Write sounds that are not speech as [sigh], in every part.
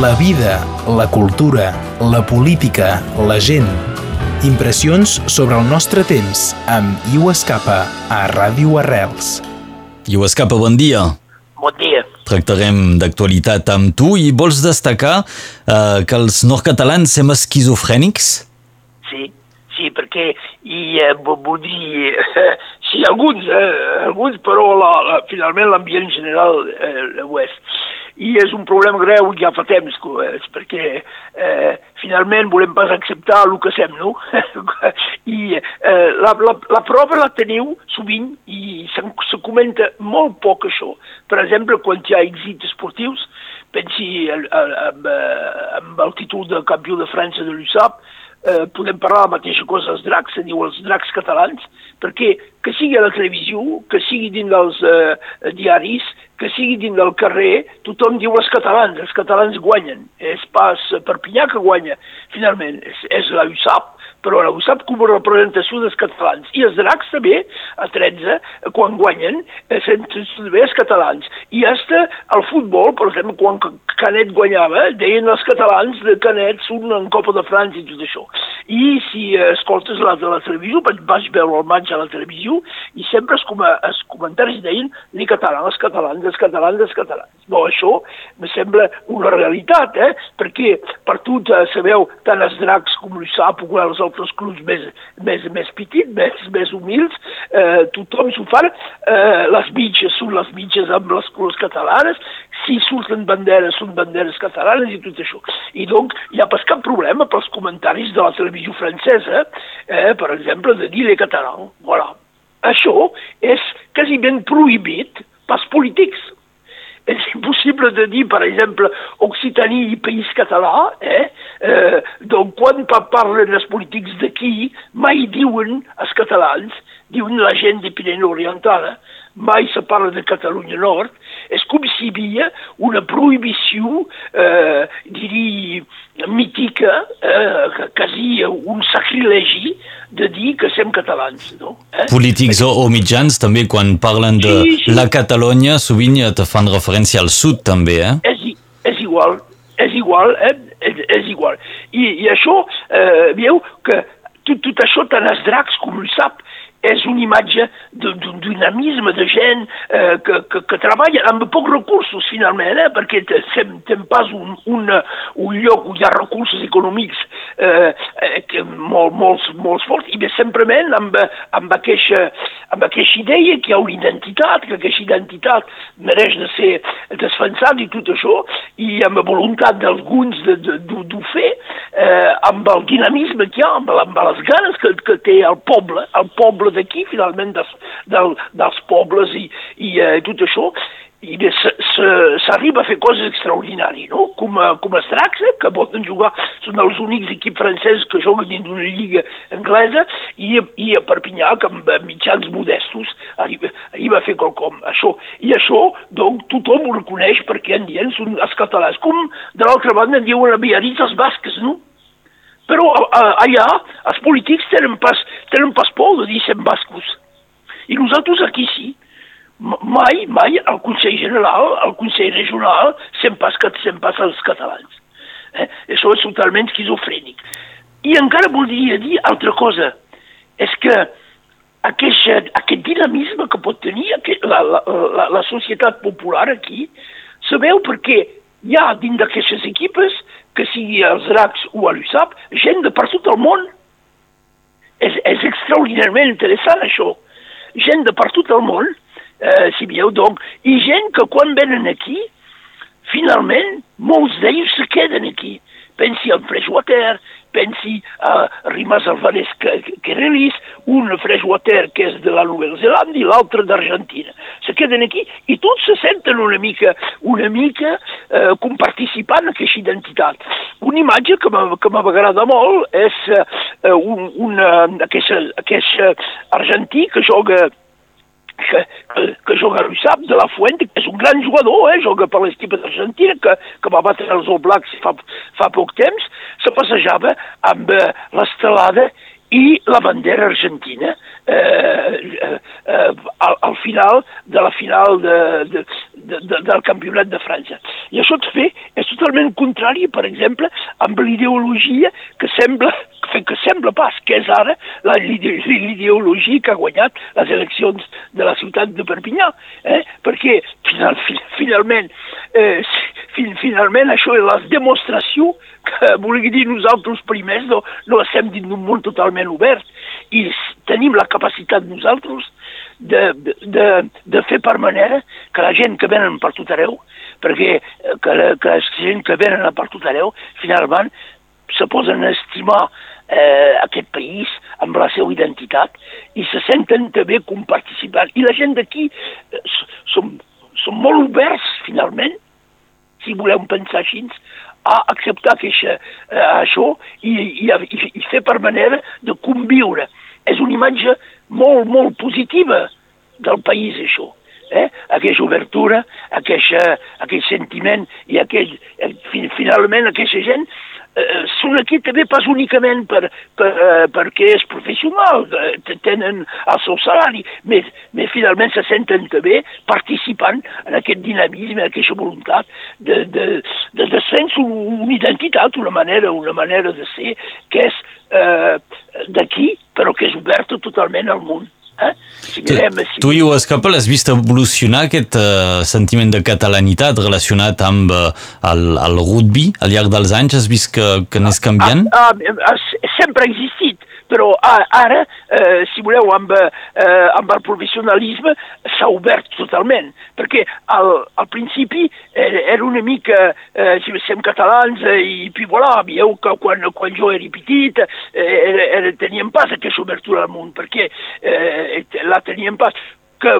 La vida, la cultura, la política, la gent. Impressions sobre el nostre temps amb Iu Escapa a Ràdio Arrels. Iu Escapa, bon dia. Bon dia. Tractarem d'actualitat amb tu i vols destacar eh, que els nord-catalans som esquizofrènics? Sí, sí, perquè i, eh, vull dir, eh, [laughs] sí, alguns, eh, alguns, però la, la, finalment l'ambient general eh, ho és. I és un problema greu ja fa temps que ho és, perquè eh, finalment volem pas acceptar el que sem, no? [laughs] I eh, la, la, la prova la teniu sovint i se, se comenta molt poc això. Per exemple, quan hi ha èxits esportius, pensi amb, amb el títol de campió de França de l'USAP, eh, podem parlar la mateixa cosa dels dracs, se diu els dracs catalans, perquè que sigui a la televisió, que sigui dins dels eh, diaris, que sigui dins del carrer, tothom diu els catalans, els catalans guanyen. És pas Perpinyà que guanya, finalment, és, és la USAP, però la USAP com a representació dels catalans. I els dracs també, a 13, quan guanyen, eh, també els catalans. I hasta el futbol, per exemple, quan Canet guanyava, deien els catalans de Canet són en Copa de França i tot això. I si escoltes la de la televisió, vaig veure el maig a la televisió, i sempre els, com els comentaris deien ni catalans, els catalans, els catalans, els catalans. No, això me sembla una realitat, eh? perquè per tot eh, sabeu, tant els dracs com l'USAP o els altres clubs més, més, més petits, més, més humils, eh, tothom s'ho fa, eh, les mitges són les mitges amb les colors catalanes, si surten banderes són banderes catalanes i tot això. I doncs hi ha pas cap problema pels comentaris de la televisió francesa, eh, per exemple, de dir les catalans. Voilà. Això és quasi ben prohibit pels polítics és impossible de dir, per exemple, Occitanie i País Català, eh? eh doncs quan parlen els polítics d'aquí, mai diuen els catalans, diuen la gent de Pirineu Oriental, eh? Mai se parla de Catalunya Nord, és com si hi havia una prohibició, eh, diria, mítica, eh, quasi un sacrilegi de dir que som catalans. No? Eh? Polítics o, o mitjans també, quan parlen de sí, sí. la Catalunya, sovint te fan referència al sud també, eh? És, és igual, és igual, eh? és, és igual. I, i això, eh, veieu que tot, tot això tant els dracs com el sap, és una imatge d'un dinamisme de gent eh, que, que, que treballa amb pocs recursos, finalment, eh, perquè tem pas un, un, un lloc on hi ha recursos econòmics eh, eh, que molt, molts, molts forts, i bé, simplement amb, amb, aquesta, amb aquesta idea que hi ha una identitat, que aquesta identitat mereix de ser defensada i tot això, i amb la voluntat d'alguns de fer, eh, amb el dinamisme que hi ha, amb, amb les ganes que, que té el poble, el poble poble d'aquí, finalment, dels, del, dels pobles i, i eh, tot això, i s'arriba a fer coses extraordinàries, no? Com, com els dracs, eh, que poden jugar, són els únics equips francesos que juguen dins d'una lliga anglesa, i, i a Perpinyà, que amb mitjans modestos, arriba, arriba a fer quelcom. Això, I això, doncs, tothom ho reconeix perquè en dient són els catalans. Com, de l'altra banda, en diuen a Biarritz els basques, no? Però allà els polítics tenen pas, tenen pas por de dir sem bascos. I nosaltres aquí sí. Mai, mai al Consell General, al Consell Regional, sem pas, sem pas els catalans. Eh? Això és totalment esquizofrènic. I encara voldria dir altra cosa. És que aquest, aquest dinamisme que pot tenir aquest, la, la, la, la societat popular aquí, sabeu perquè hi ha dins d'aquestes equipes que sigui els dracs o a l'USAP, gent de per tot el món. És, és extraordinàriament interessant això. Gent de per tot el món, eh, si veieu, donc, i gent que quan venen aquí, finalment, molts d'ells se queden aquí. Pensi en Freshwater, pensi a Rimas Alvarez Querelis, un Freshwater que és de la Nova-Zelanda i l'altre d'Argentina. Se queden aquí i tots se senten una mica, una mica eh, com participant en aquesta identitat. Una imatge que m'agrada molt és eh, un, un, aquest, aquest argentí que joga que, que, que juga a l'USAP de la Fuente, que és un gran jugador, eh, juga per l'equip d'Argentina, que, que va batre els All Blacks fa, fa poc temps, se passejava amb eh, l'estelada i la bandera argentina eh, eh, al, al final de la final de, de, de, de, del campionat de França. I això també és totalment contrari, per exemple, amb l'ideologia que sembla que sembla pas que és ara l'ideologia que ha guanyat les eleccions de la ciutat de Perpinyà, eh? perquè final, finalment, eh, finalment això és la demostració que vulgui dir nosaltres primers no, no estem dins d'un món totalment obert i tenim la capacitat nosaltres de, de, de fer per manera que la gent que venen per tot arreu, perquè eh, que la, que la gent que venen per tot arreu, finalment se posen a estimar eh, aquest país amb la seva identitat i se senten també com participants. I la gent d'aquí eh, som, som molt oberts, finalment, si voleu pensar així, a acceptar que això, eh, això i, i, i fer per manera de conviure. És una imatge molt, molt positiva del país, això. Eh? Aquesta obertura, aquesta, aquell sentiment i aquell, eh, finalment aquesta gent són aquí també pas únicament per, per, eh, perquè és professional, eh, tenen el seu salari, però, però finalment se senten també participant en aquest dinamisme, en aquesta voluntat de, de, de, de sense una identitat, una manera, una manera de ser que és eh, d'aquí, però que és oberta totalment al món. Eh? Si si... Tu, Iu Escapa, l'has vist evolucionar aquest uh, sentiment de catalanitat relacionat amb uh, el, el rugby al llarg dels anys? Has vist que, que n'és canviant? Ah, ah, ah, sempre ha existit però ara, eh, si voleu, amb, eh, amb el professionalisme s'ha obert totalment, perquè al, al principi era, era una mica, eh, si som catalans, eh, i puis voilà, veieu que quan, quan jo era petit eh, era, era, teníem pas aquesta obertura al món, perquè eh, la teníem pas que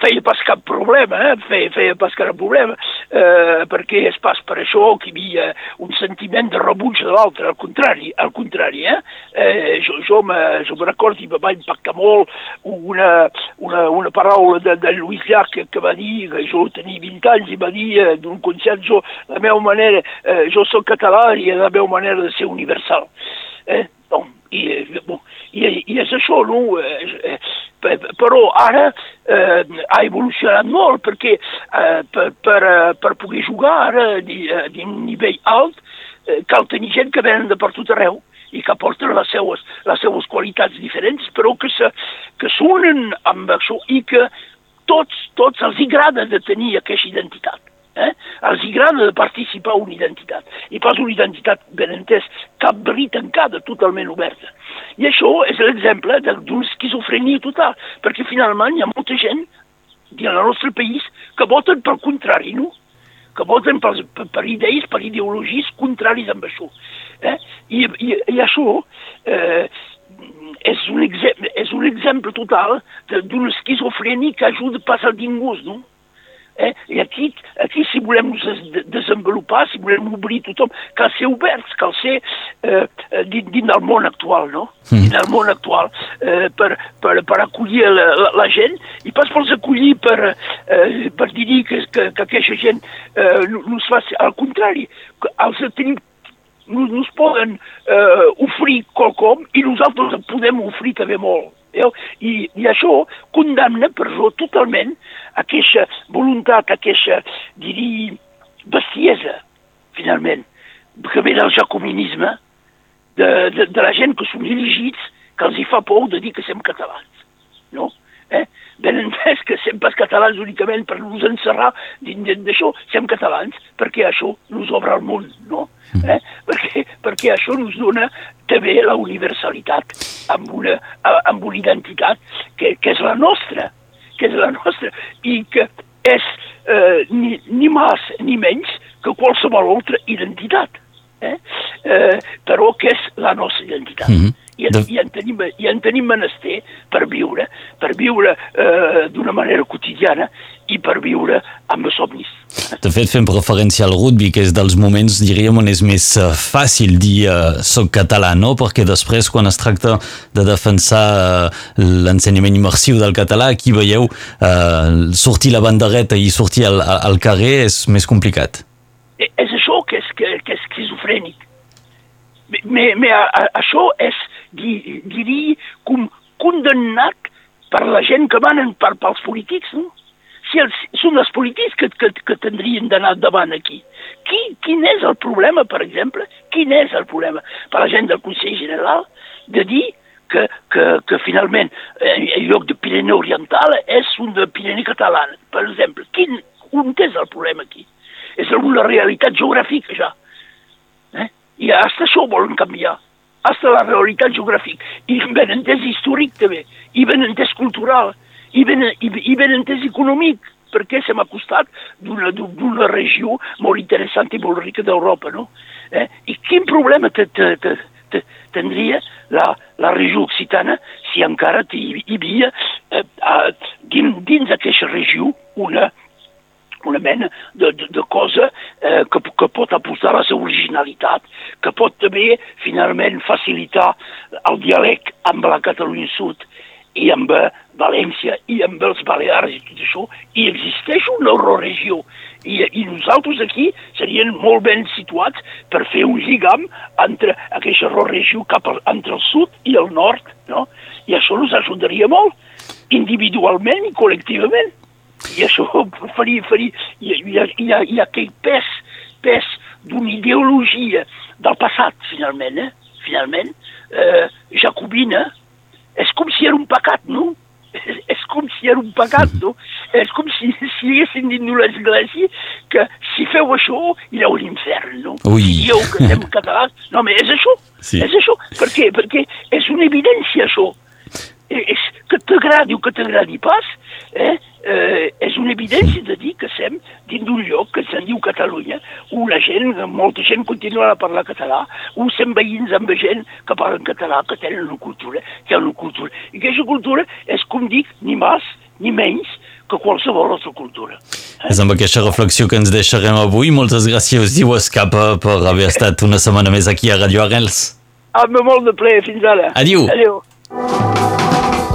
feia pas cap problema, eh? feia, feia pas cap problema, eh, perquè és pas per això que hi havia un sentiment de rebuig de l'altre, al contrari, al contrari, eh? eh jo, jo, me, jo me recordo i me va impactar molt una, una, una paraula de, de Lluís Llach que, que va dir, que jo tenia 20 anys i va dir eh, d'un concert, jo, la meva manera, eh, jo soc català i la meva manera de ser universal. Eh? Bon, i, bon, i, i és això, no? Eh, però ara eh, ha evolucionat molt perquè eh, per, per, eh, per poder jugar ara d'un nivell alt eh, cal tenir gent que venen de per tot arreu i que porten les seues, les seues qualitats diferents, però que, se, que s'unen amb això i que tots, tots els agrada de tenir aquesta identitat. Eh? Els agrada de participar una identitat, i pas una identitat, ben entès, bri tancada, totalment oberta. I això és l'exemple d'una esquizofrenia total, perquè finalment hi ha molta gent dins el nostre país que voten pel contrari, no? que voten per, per, per idees, per ideologies contraris amb això. Eh? I, i, i això eh, és, un exemple, és un exemple total d'una esquizofrènia que ajuda pas a ningú, no? Eh? I aquí, aquí, si volem desenvolupar, si volem obrir tothom, cal ser oberts, cal ser eh, eh dins, dins del món actual, no? Mm. Dins del món actual, eh, per, per, per acollir la, la, la gent, i pas per acollir per, eh, per dir que, que, que aquesta gent eh, no, no es faci, al contrari, els tenim no, no es poden eh, oferir qualcom i nosaltres podem oferir també molt. I, I això condemna, perdó, totalment aquesta voluntat, aquesta, diria, bestiesa, finalment, que ve del jacobinisme, de, de, de la gent que són elegits, que els hi fa por de dir que som catalans, no? Eh? Ben entès que som pas catalans únicament per nos encerrar dins d'això, som catalans perquè això nos obre el món, no? Eh? Perquè, perquè això ens dona també la universalitat amb una, amb una identitat que, que és la nostra, que és la nostra i que és eh, ni, ni més ni menys que qualsevol altra identitat, eh? Eh, però que és la nostra identitat. Mm -hmm. I, de... i, en tenim, I en tenim menester per viure, per viure eh, d'una manera quotidiana i per viure amb els somnis. De fet, fem referència al rugby, que és dels moments, diríem, on és més uh, fàcil dir uh, soc català, no? Perquè després, quan es tracta de defensar uh, l'ensenyament immersiu del català, aquí veieu uh, sortir la bandereta i sortir al, al carrer és més complicat. És això que és, que, que és esquizofrènic me, me, a, això és, diria, com condemnat per la gent que manen per, pels polítics, no? Si els, són els polítics que, que, que tindrien d'anar davant aquí. Qui, quin és el problema, per exemple? Quin és el problema per la gent del Consell General de dir que, que, que finalment eh, en lloc de Pirineu Oriental és un de Pirineu Català, per exemple. Quin, on és el problema aquí? És una realitat geogràfica ja. Eh? I hasta això volen canviar. Hasta la realitat geogràfica. I ben entès històric també. I ben entès cultural i ben, i, i ben entès econòmic, perquè s'hem acostat d'una regió molt interessant i molt rica d'Europa, no? Eh? I quin problema te, te, te, te, tindria la, la regió occitana si encara hi, hi havia eh, dins, dins aquesta regió una, una mena de, de, de cosa eh, que, que pot apostar la seva originalitat, que pot també finalment facilitar el diàleg amb la Catalunya Sud i amb eh, València i amb els Balears i tot això, i existeix una euroregió. I, I nosaltres aquí serien molt ben situats per fer un lligam entre aquesta euroregió cap al, entre el sud i el nord, no? I això ens ajudaria molt, individualment i col·lectivament. I això faria, faria, hi, ha, hi, ha, hi ha aquell pes, pes d'una ideologia del passat, finalment, eh? finalment, eh, jacobina, és com si era un pecat, no? [laughs] És com si era un pecat, no? És com si, si haguessin dit a l'església que si feu això, ireu a l'infern, no? Ui. Si dieu que estem [laughs] catalans... No, però és això, Sí. és això. Per què? Perquè és una evidència, això. Eh, És que t'agradi o que t'agradi pas, eh? Eh, és una evidència de dir que estem dins d'un lloc que se'n diu Catalunya, on la gent, molta gent continua a parlar català, on som veïns amb gent que parlen català, que tenen una cultura, que una cultura. I aquesta cultura és, com dic, ni més ni menys que qualsevol altra cultura. És amb aquesta reflexió que ens deixarem avui. Moltes gràcies, Diu Escapa, per haver estat una setmana més aquí a Radio Arrels. Amb molt de ple, fins ara. Adiu. Adéu.